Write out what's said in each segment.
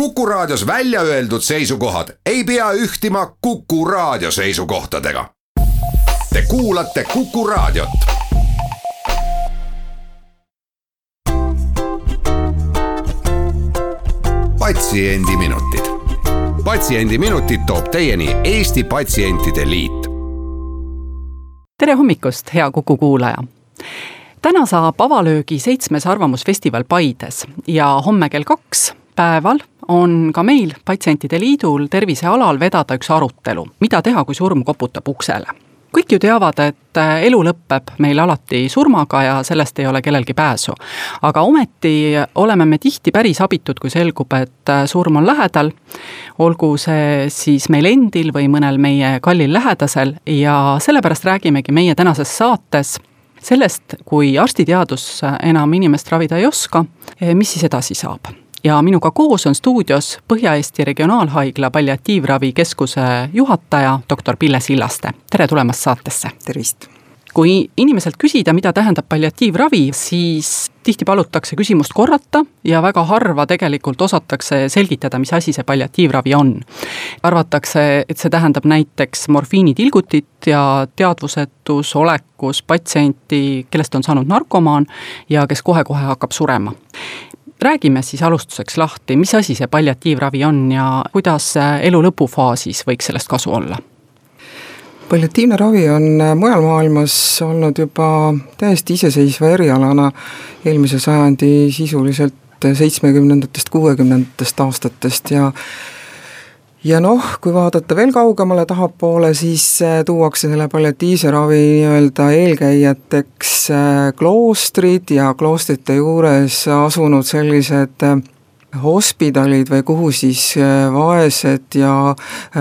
Kuku Raadios välja öeldud seisukohad ei pea ühtima Kuku Raadio seisukohtadega. Te kuulate Kuku Raadiot. patsiendiminutid, Patsiendiminutid toob teieni Eesti Patsientide Liit. tere hommikust, hea Kuku kuulaja täna saab avalöögi seitsmes Arvamusfestival Paides ja homme kell kaks päeval on ka meil, Patsientide Liidul, tervisealal vedada üks arutelu, mida teha, kui surm koputab uksele kõik ju teavad, et elu lõpeb meil alati surmaga ja sellest ei ole kellelgi pääsu. aga ometi oleme me tihti päris abitud, kui selgub, et surm on lähedal, olgu see siis meil endil või mõnel meie kallil lähedasel ja sellepärast räägimegi meie tänases saates sellest, kui arstiteadus enam inimest ravida ei oska, mis siis edasi saab ja minuga koos on stuudios Põhja-Eesti Regionaalhaigla palliatiivravikeskuse juhataja, doktor Pille Sillaste. tere tulemast saatesse! tervist! kui inimeselt küsida, mida tähendab palliatiivravi, siis tihti palutakse küsimust korrata ja väga harva tegelikult osatakse selgitada, mis asi see palliatiivravi on. arvatakse, et see tähendab näiteks morfiinitilgutit ja teadvusetus olekus patsienti, kellest on saanud narkomaan ja kes kohe-kohe hakkab surema räägime siis alustuseks lahti, mis asi see palliatiivravi on ja kuidas elu lõpufaasis võiks sellest kasu olla? palliatiivne ravi on mujal maailmas olnud juba täiesti iseseisva erialana eelmise sajandi sisuliselt seitsmekümnendatest, kuuekümnendatest aastatest ja ja noh, kui vaadata veel kaugemale tahapoole, siis äh, tuuakse selle palliatiivse ravi nii-öelda eelkäijateks äh, kloostrid ja kloostrite juures asunud sellised äh, hospidalid või kuhu siis vaesed ja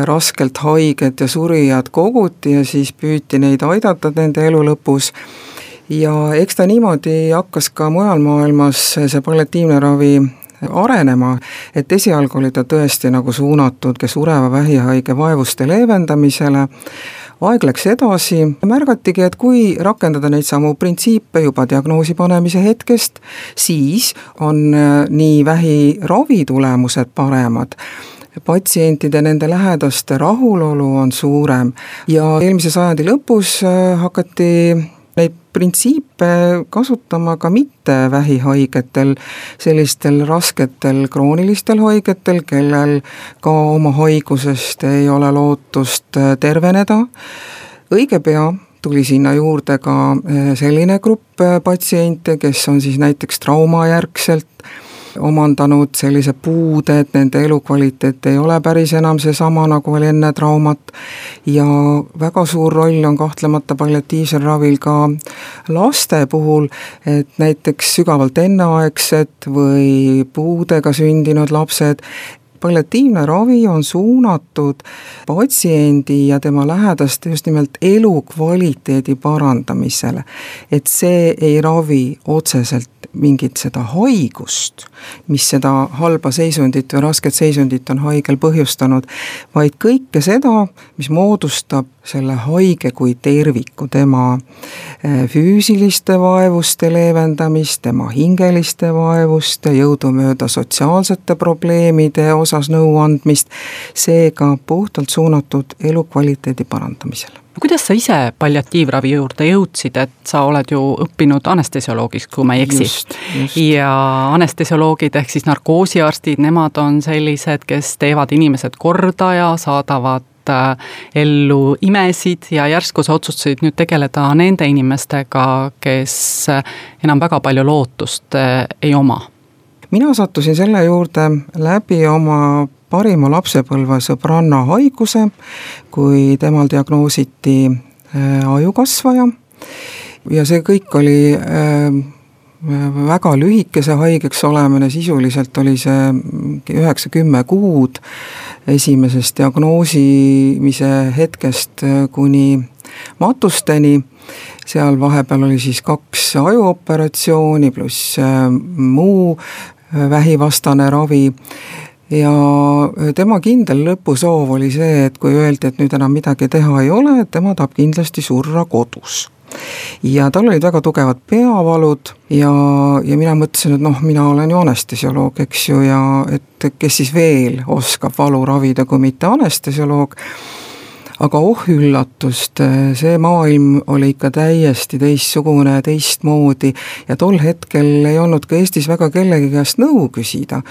raskelt haiged ja surijad koguti ja siis püüti neid aidata nende elu lõpus. Ja eks ta niimoodi hakkas ka mujal maailmas see palliatiivne ravi arenema, et esialgu oli ta tõesti nagu suunatud ka sureva vähihaige vaevuste leevendamisele, aeg läks edasi, märgatigi, et kui rakendada neid samu printsiipe juba diagnoosi panemise hetkest, siis on äh, nii vähiravi tulemused paremad. Patsientide, nende lähedaste rahulolu on suurem. Ja eelmise sajandi lõpus äh, hakati neid printsiipe kasutama ka mitte vähihaigetel, sellistel rasketel kroonilistel haigetel, kellel ka oma haigusest ei ole lootust äh, terveneda. õige pea tuli sinna juurde ka äh, selline grupp äh, patsiente, kes on siis näiteks traumajärgselt omandanud sellise puude, et nende elukvaliteet ei ole päris enam seesama, nagu oli enne traumat, ja väga suur roll on kahtlemata palliatiivsel ravil ka laste puhul, et näiteks sügavalt enneaegsed või puudega sündinud lapsed, palliatiivne ravi on suunatud patsiendi ja tema lähedaste just nimelt elukvaliteedi parandamisele. et see ei ravi otseselt mingit seda haigust, mis seda halba seisundit või rasket seisundit on haigel põhjustanud, vaid kõike seda, mis moodustab selle haige kui terviku, tema eh, füüsiliste vaevuste leevendamist, tema hingeliste vaevuste, jõudumööda sotsiaalsete probleemide osas nõu andmist, seega puhtalt suunatud elukvaliteedi parandamisele no kuidas sa ise palliatiivravi juurde jõudsid, et sa oled ju õppinud anestesioloogiks, kui ma ei eksi. ja anestesioloogid ehk siis narkoosiarstid, nemad on sellised, kes teevad inimesed korda ja saadavad äh, ellu imesid ja järsku sa otsustasid nüüd tegeleda nende inimestega, kes enam väga palju lootust äh, ei oma? mina sattusin selle juurde läbi oma parima lapsepõlvesõbranna haiguse, kui temal diagnoositi äh, ajukasvaja. Ja see kõik oli äh, väga lühikese haigeks olemine, sisuliselt oli see üheksa-kümme kuud esimesest diagnoosimise hetkest äh, kuni matusteni, seal vahepeal oli siis kaks ajuoperatsiooni pluss muu vähivastane ravi ja tema kindel lõpusoov oli see, et kui öeldi, et nüüd enam midagi teha ei ole, et tema tahab kindlasti surra kodus. Ja tal olid väga tugevad peavalud ja, ja mina mõtlesin, et noh, mina olen ju anestesioloog, eks ju, ja et kes siis veel oskab valu ravida, kui mitte anestesioloog aga oh üllatust, see maailm oli ikka täiesti teistsugune teistmoodi ja tol hetkel ei olnud ka Eestis väga kellegi käest nõu küsida.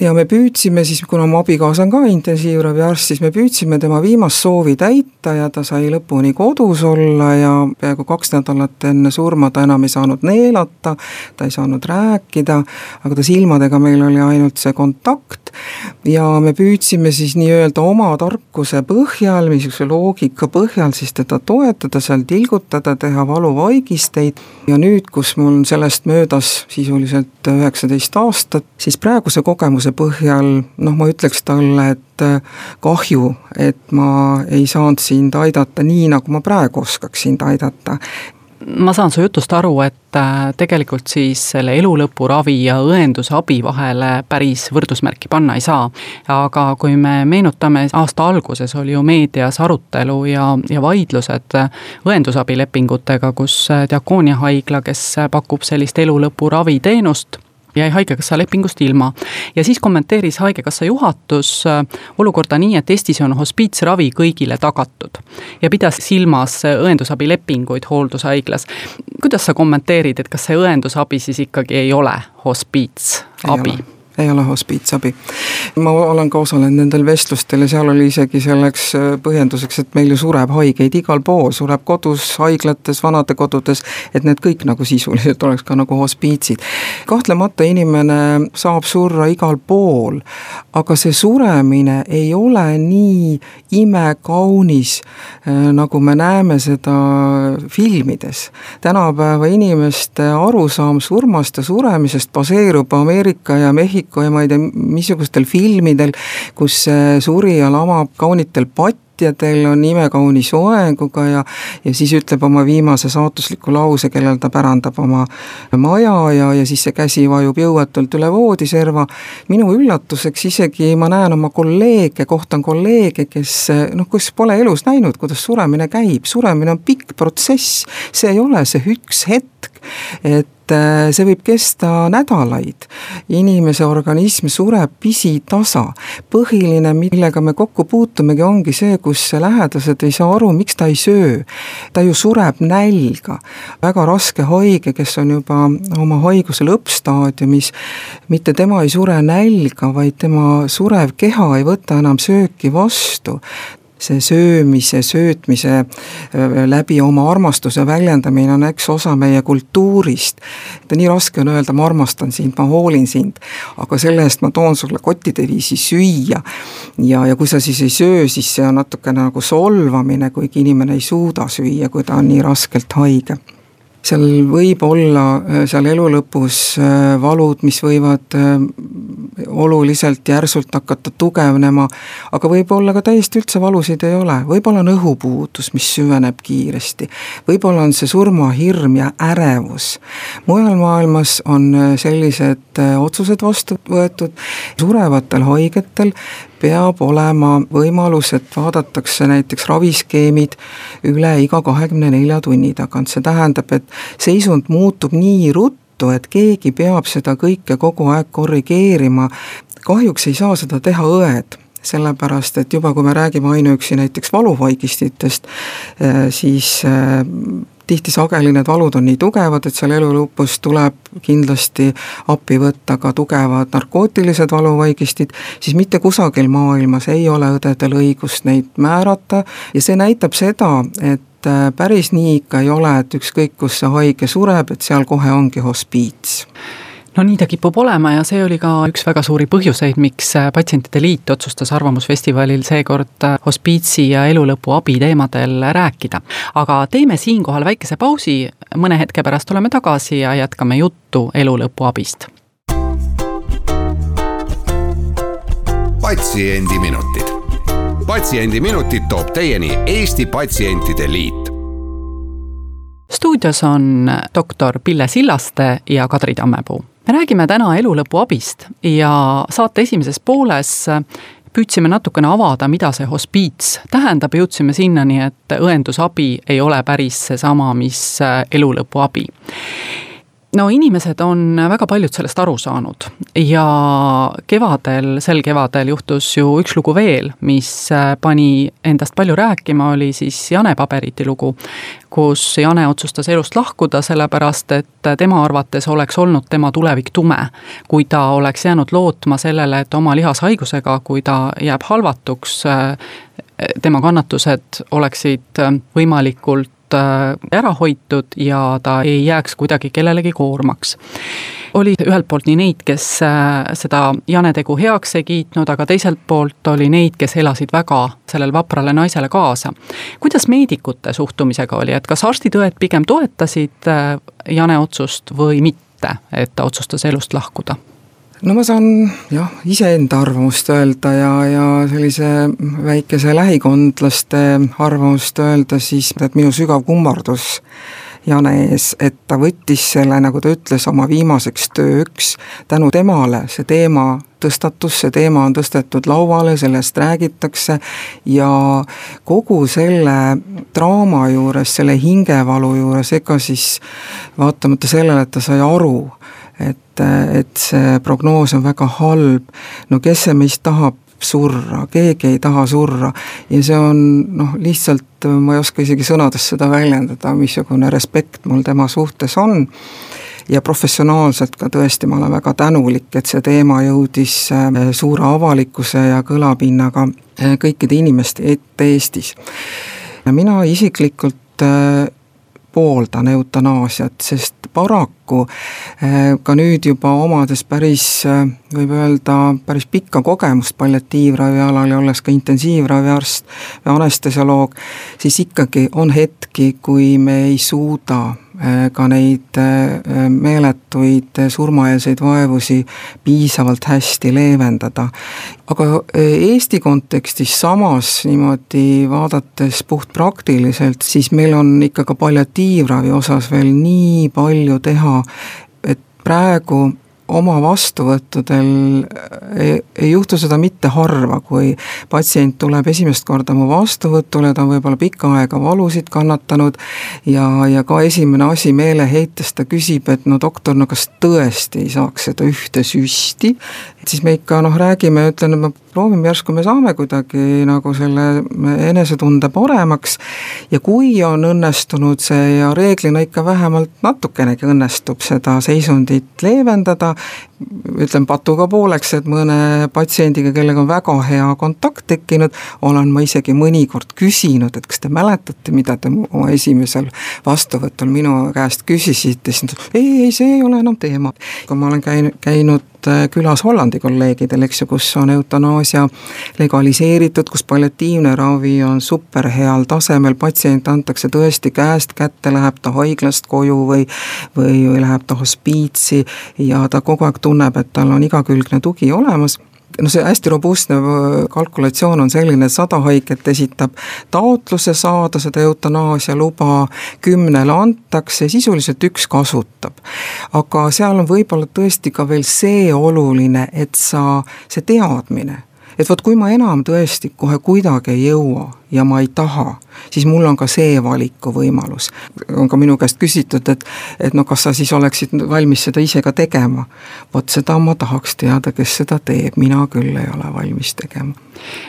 ja me püüdsime siis, kuna mu abikaasa on ka intensiivraviarst, siis me püüdsime tema viimast soovi täita ja ta sai lõpuni kodus olla ja peaaegu kaks nädalat enne surma ta enam ei saanud neelata, ta ei saanud rääkida, aga ta silmadega meil oli ainult see kontakt ja me püüdsime siis nii-öelda oma tarkuse põhjal, niisuguse loogika põhjal siis teda toetada, seal tilgutada, teha valuvaigisteid ja nüüd, kus mul on sellest möödas sisuliselt üheksateist aastat, siis praeguse kogemuse põhjal noh, ma ütleks talle, et äh, kahju, et ma ei saanud sind aidata nii, nagu ma praegu oskaks sind aidata ma saan su jutust aru, et äh, tegelikult siis selle elulõpuravi ja õenduse abi vahele päris võrdusmärki panna ei saa. aga kui me meenutame, aasta alguses oli ju meedias arutelu ja, ja vaidlused õendusabilepingutega, kus Diakonia haigla, kes pakub sellist elulõpuravi teenust, jäi Haigekassa lepingust ilma. ja siis kommenteeris Haigekassa juhatus äh, olukorda nii, et Eestis on hospiitsravi kõigile tagatud. ja pidas silmas õendusabilepinguid hooldushaiglas. kuidas sa kommenteerid, et kas see õendusabi siis ikkagi ei ole hospiitsabi? Ei ole hospiitsabi. ma olen ka osalenud nendel vestlustel ja seal oli isegi selleks äh, põhjenduseks, et meil ju sureb haigeid igal pool, sureb kodus, haiglates, vanadekodudes, et need kõik nagu sisuliselt oleks ka nagu hospiitsid. kahtlemata inimene saab surra igal pool, aga see suremine ei ole nii imekaunis, äh, nagu me näeme seda filmides. tänapäeva inimeste arusaam surmast ja suremisest baseerub Ameerika ja Mehhiko Mehhiko ja ma ei tea, missugustel filmidel, kus surija lamab kaunitel patjadel, on imekaunis soenguga ja ja siis ütleb oma viimase saatusliku lause, kellel ta pärandab oma maja ja, ja siis see käsi vajub jõuetult üle voodiserva. minu üllatuseks isegi ma näen oma kolleege, kohtan kolleege, kes noh, kes pole elus näinud, kuidas suremine käib, suremine on pikk protsess, see ei ole see üks hetk, et Äh, see võib kesta nädalaid. inimese organism sureb pisitasa. põhiline, millega me kokku puutumegi, ongi see, kus lähedased ei saa aru, miks ta ei söö. ta ju sureb nälga. väga raske haige, kes on juba oma haiguse lõppstaadiumis, mitte tema ei sure nälga, vaid tema surev keha ei võta enam sööki vastu see söömise, söötmise läbi oma armastuse väljendamine on üks osa meie kultuurist. nii raske on öelda, ma armastan sind, ma hoolin sind, aga selle eest ma toon sulle kottide viisi süüa. ja, ja kui sa siis ei söö, siis see on natukene nagu solvamine, kuigi inimene ei suuda süüa, kui ta on nii raskelt haige seal võib olla äh, seal elu lõpus äh, valud, mis võivad äh, oluliselt järsult hakata tugevnema, aga võib-olla ka täiesti üldse valusid ei ole, võib-olla on õhupuudus, mis süveneb kiiresti. võib-olla on see surmahirm ja ärevus. mujal maailmas on sellised otsused vastu võetud surevatel haigetel, peab olema võimalus, et vaadatakse näiteks raviskeemid üle iga kahekümne nelja tunni tagant, see tähendab, et seisund muutub nii ruttu, et keegi peab seda kõike kogu aeg korrigeerima. kahjuks ei saa seda teha õed sellepärast et juba, kui me räägime ainuüksi näiteks valuvaigistitest, eh, siis eh, tihti sageli need valud on nii tugevad, et seal elu lõpus tuleb kindlasti appi võtta ka tugevad narkootilised valuvaigistid, siis mitte kusagil maailmas ei ole õdedel õigust neid määrata ja see näitab seda, et äh, päris nii ikka ei ole, et ükskõik, kus see haige sureb, et seal kohe ongi hospiits no nii ta kipub olema ja see oli ka üks väga suuri põhjuseid, miks äh, Patsientide Liit otsustas Arvamusfestivalil seekord äh, hospiitsi ja elulõpu abi teemadel rääkida. aga teeme siinkohal väikese pausi, mõne hetke pärast oleme tagasi ja jätkame juttu elulõpu abist. patsiendiminutid. patsiendiminutid toob teieni Eesti Patsientide Liit stuudios on doktor Pille Sillaste ja Kadri Tammepuu me räägime täna elulõpu abist ja saate esimeses pooles püüdsime natukene avada, mida see hospiits tähendab, jõudsime sinnani, et õendusabi ei ole päris seesama, mis elulõpuabi no inimesed on väga paljud sellest aru saanud. Ja kevadel, sel kevadel juhtus ju üks lugu veel, mis äh, pani endast palju rääkima, oli siis Jane Paberiti lugu, kus Jane otsustas elust lahkuda, sellepärast et tema arvates oleks olnud tema tulevik tume, kui ta oleks jäänud lootma sellele, et oma lihashaigusega, kui ta jääb halvatuks, äh, tema kannatused oleksid äh, võimalikult ära hoitud ja ta ei jääks kuidagi kellelegi koormaks oli ühelt poolt nii neid, kes äh, seda Jane tegu heaks ei kiitnud, aga teiselt poolt oli neid, kes elasid väga sellele vaprale naisele kaasa. kuidas meedikute suhtumisega oli, et kas arstid-õed pigem toetasid äh, Jane otsust või mitte, et ta otsustas elust lahkuda? No ma saan jah, iseenda arvamust öelda ja, ja sellise väikese lähikondlaste arvamust öelda, siis et minu sügav kummardus Jane ees, et ta võttis selle, nagu ta ütles, oma viimaseks tööks, tänu temale. See teema tõstatus, see teema on tõstetud lauale, sellest räägitakse ja kogu selle draama juures, selle hingevalu juures, ega siis vaatamata sellele, et ta sai aru, et, et see prognoos on väga halb, no kes see meist tahab surra, keegi ei taha surra. Ja see on noh, lihtsalt ma ei oska isegi sõnades seda väljendada, missugune respekt mul tema suhtes on. Ja professionaalselt ka tõesti, ma olen väga tänulik, et see teema jõudis äh, suure avalikkuse ja kõlapinnaga äh, kõikide inimeste ette Eestis. mina isiklikult äh, pooldan eutanaasiat, sest paraku eh, ka nüüd juba omades päris, eh, võib öelda, päris pikka kogemust palliatiivravi alal ja olles ka intensiivraviarst või anestesioloog, siis ikkagi on hetki, kui me ei suuda ka neid äh, meeletuid surmaeelseid vaevusi piisavalt hästi leevendada. aga äh, Eesti kontekstis samas niimoodi vaadates puhtpraktiliselt, siis meil on ikka ka palliatiivravi osas veel nii palju teha, et praegu oma vastuvõttudel ei, ei juhtu seda mitte harva, kui patsient tuleb esimest korda mu vastuvõtule, ta on võib-olla pikka aega valusid kannatanud ja, ja ka esimene asi meeleheites ta küsib, et no doktor, no kas tõesti ei saaks seda ühte süsti, et siis me ikka noh, räägime, ütlen, et me proovime järsku, me saame kuidagi nagu selle enesetunde paremaks. Ja kui on õnnestunud see ja reeglina ikka vähemalt natukenegi õnnestub seda seisundit leevendada, 그래서 ütlen patuga pooleks, et mõne patsiendiga, kellega on väga hea kontakt tekkinud, olen ma isegi mõnikord küsinud, et kas te mäletate, mida te oma esimesel vastuvõtul minu käest küsisite, siis ei, ei, see ei ole enam teema. kui ma olen käinud, käinud äh, külas Hollandi kolleegidel, eks ju, kus on eutanaasia legaliseeritud, kus palliatiivne ravi on superheal tasemel, patsient antakse tõesti käest kätte, läheb ta haiglast koju või või, või läheb ta hospiitsi ja ta kogu aeg tunneb tunneb, et tal on igakülgne tugi olemas no see hästi robustne äh, kalkulatsioon on selline, et sada haiget esitab taotluse saada seda eutanaasia luba, kümnele antakse, sisuliselt üks kasutab. aga seal on võib-olla tõesti ka veel see oluline, et sa, see teadmine, et vot kui ma enam tõesti kohe kuidagi ei jõua ja ma ei taha, siis mul on ka see valikuvõimalus. on ka minu käest küsitud, et, et no kas sa siis oleksid valmis seda ise ka tegema. vot seda ma tahaks teada, kes seda teeb, mina küll ei ole valmis tegema.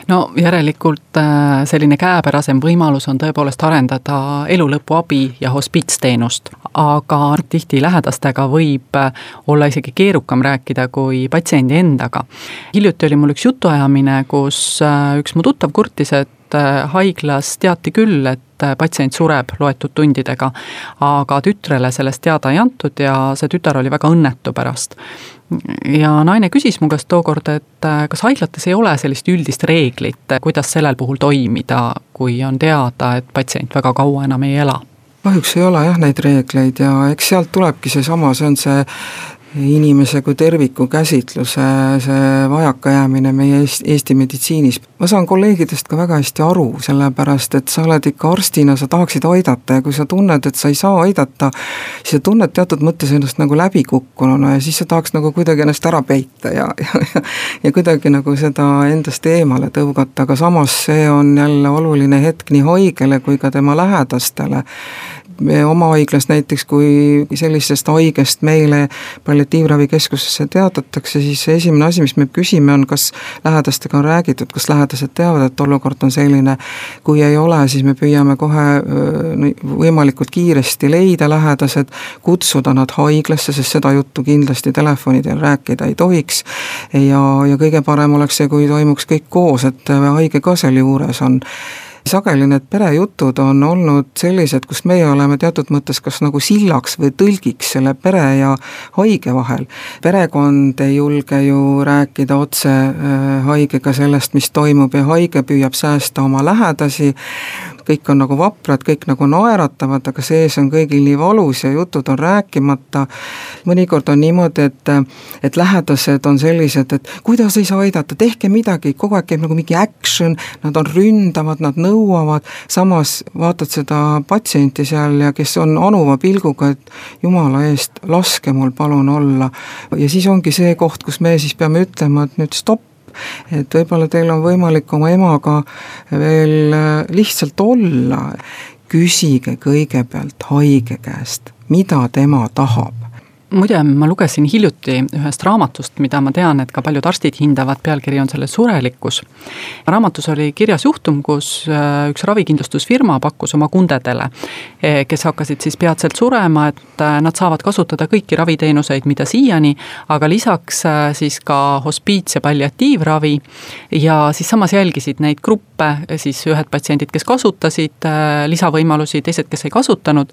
no järelikult äh, selline käepärasem võimalus on tõepoolest arendada elulõpuabi ja hospiitsteenust, aga tihti lähedastega võib äh, olla isegi keerukam rääkida kui patsiendi endaga. hiljuti oli mul üks jutuajamine, kus äh, üks mu tuttav kurtis, et et äh, haiglas teati küll, et äh, patsient sureb loetud tundidega, aga tütrele sellest teada ei antud ja see tütar oli väga õnnetu pärast. ja naine küsis mu käest tookord, et äh, kas haiglates ei ole sellist üldist reeglit, kuidas sellel puhul toimida, kui on teada, et patsient väga kaua enam ei ela kahjuks ei ole jah neid reegleid ja eks sealt tulebki seesama, see on see inimese kui terviku käsitluse see vajakajäämine meie Eesti meditsiinis. ma saan kolleegidest ka väga hästi aru, sellepärast et sa oled ikka arstina, sa tahaksid aidata ja kui sa tunned, et sa ei saa aidata, siis sa tunned teatud mõttes ennast nagu läbikukkununa ja siis sa tahaks nagu kuidagi ennast ära peita ja, ja, ja, ja kuidagi nagu seda endast eemale tõugata, aga samas see on jälle oluline hetk nii haigele kui ka tema lähedastele oma haiglas näiteks, kui sellisest haigest meile palliatiivravikeskusesse teatatakse, siis esimene asi, mis me küsime, on kas lähedastega on räägitud, kas lähedased teavad, et olukord on selline. kui ei ole, siis me püüame kohe võimalikult kiiresti leida lähedased, kutsuda nad haiglasse, sest seda juttu kindlasti telefoni teel rääkida ei tohiks. ja, ja kõige parem oleks see, kui toimuks kõik koos, et haige ka seal juures on sageli need perejutud on olnud sellised, kus meie oleme teatud mõttes kas nagu sillaks või tõlgiks selle pere ja haige vahel. perekond ei julge ju rääkida otse äh, haigega sellest, mis toimub ja haige püüab säästa oma lähedasi kõik on nagu vaprad, kõik nagu naeratavad, aga sees on kõigil nii valus ja jutud on rääkimata. mõnikord on niimoodi, et, et lähedased on sellised, et kuidas ei saa aidata, tehke midagi, kogu aeg käib nagu mingi action, nad on ründavad, nad nõuavad, samas vaatad seda patsienti seal ja kes on anuva pilguga, et jumala eest, laske mul palun olla. ja siis ongi see koht, kus me siis peame ütlema, et nüüd stopp, et võib-olla teil on võimalik oma emaga veel äh, lihtsalt olla, küsige kõigepealt haige käest, mida tema tahab muide, ma lugesin hiljuti ühest raamatust, mida ma tean, et ka paljud arstid hindavad, pealkiri on selle Surelikkus. raamatus oli kirjas juhtum, kus äh, üks ravikindlustusfirma pakkus oma kundedele, e, kes hakkasid siis peatselt surema, et äh, nad saavad kasutada kõiki raviteenuseid, mida siiani, aga lisaks äh, siis ka hospiits- ja palliatiivravi ja siis samas jälgisid neid gruppe, siis ühed patsiendid, kes kasutasid lisavõimalusi, teised, kes ei kasutanud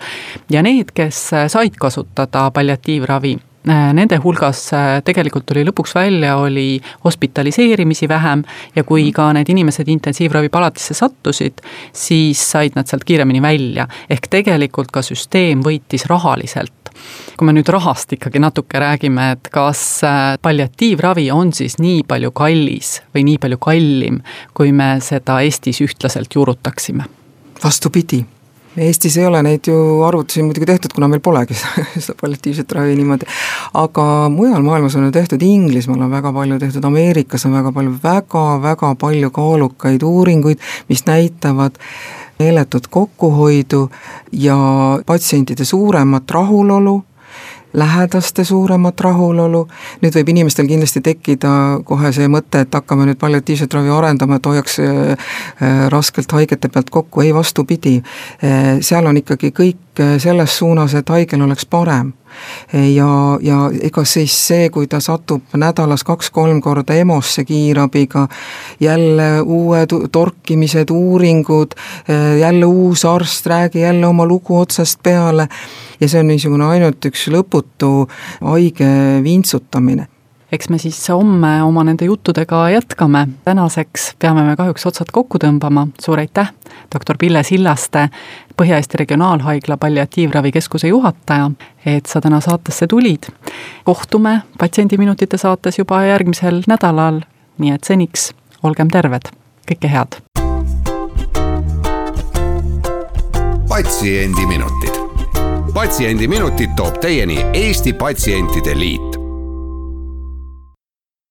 ja need, kes said kasutada palliatiivravi, ravi äh, nende hulgas äh, tegelikult tuli lõpuks välja, oli hospitaliseerimisi vähem ja kui ka need inimesed intensiivravipalatisse sattusid, siis said nad sealt kiiremini välja. ehk tegelikult ka süsteem võitis rahaliselt. kui me nüüd rahast ikkagi natuke räägime, et kas äh, palliatiivravi on siis nii palju kallis või nii palju kallim, kui me seda Eestis ühtlaselt juurutaksime? vastupidi Eestis ei ole neid ju arvutusi muidugi tehtud, kuna meil polegi seda palliatiivset ravi niimoodi, aga mujal maailmas on ju tehtud, Inglismaal on väga palju tehtud, Ameerikas on väga palju väga,, väga-väga palju kaalukaid uuringuid, mis näitavad meeletut kokkuhoidu ja patsientide suuremat rahulolu lähedaste suuremat rahulolu, nüüd võib inimestel kindlasti tekkida kohe see mõte, et hakkame nüüd palliatiivset ravi arendama, et hoiaks äh, äh, raskelt haigete pealt kokku, ei vastupidi. Äh, seal on ikkagi kõik selles suunas, et haigel oleks parem. Ja, ja ega siis see, kui ta satub nädalas kaks-kolm korda EMO-sse kiirabiga, jälle uued torkimised, uuringud, jälle uus arst, räägi jälle oma lugu otsast peale. Ja see on niisugune ainult üks lõputu haige vintsutamine eks me siis homme oma nende juttudega jätkame, tänaseks peame me kahjuks otsad kokku tõmbama, suur aitäh, doktor Pille Sillaste, Põhja-Eesti Regionaalhaigla palliatiivravikeskuse juhataja, et sa täna saatesse tulid. kohtume Patsiendiminutite saates juba järgmisel nädalal, nii et seniks olgem terved, kõike head! patsiendiminutid. Patsiendiminutid toob teieni Eesti Patsientide Liit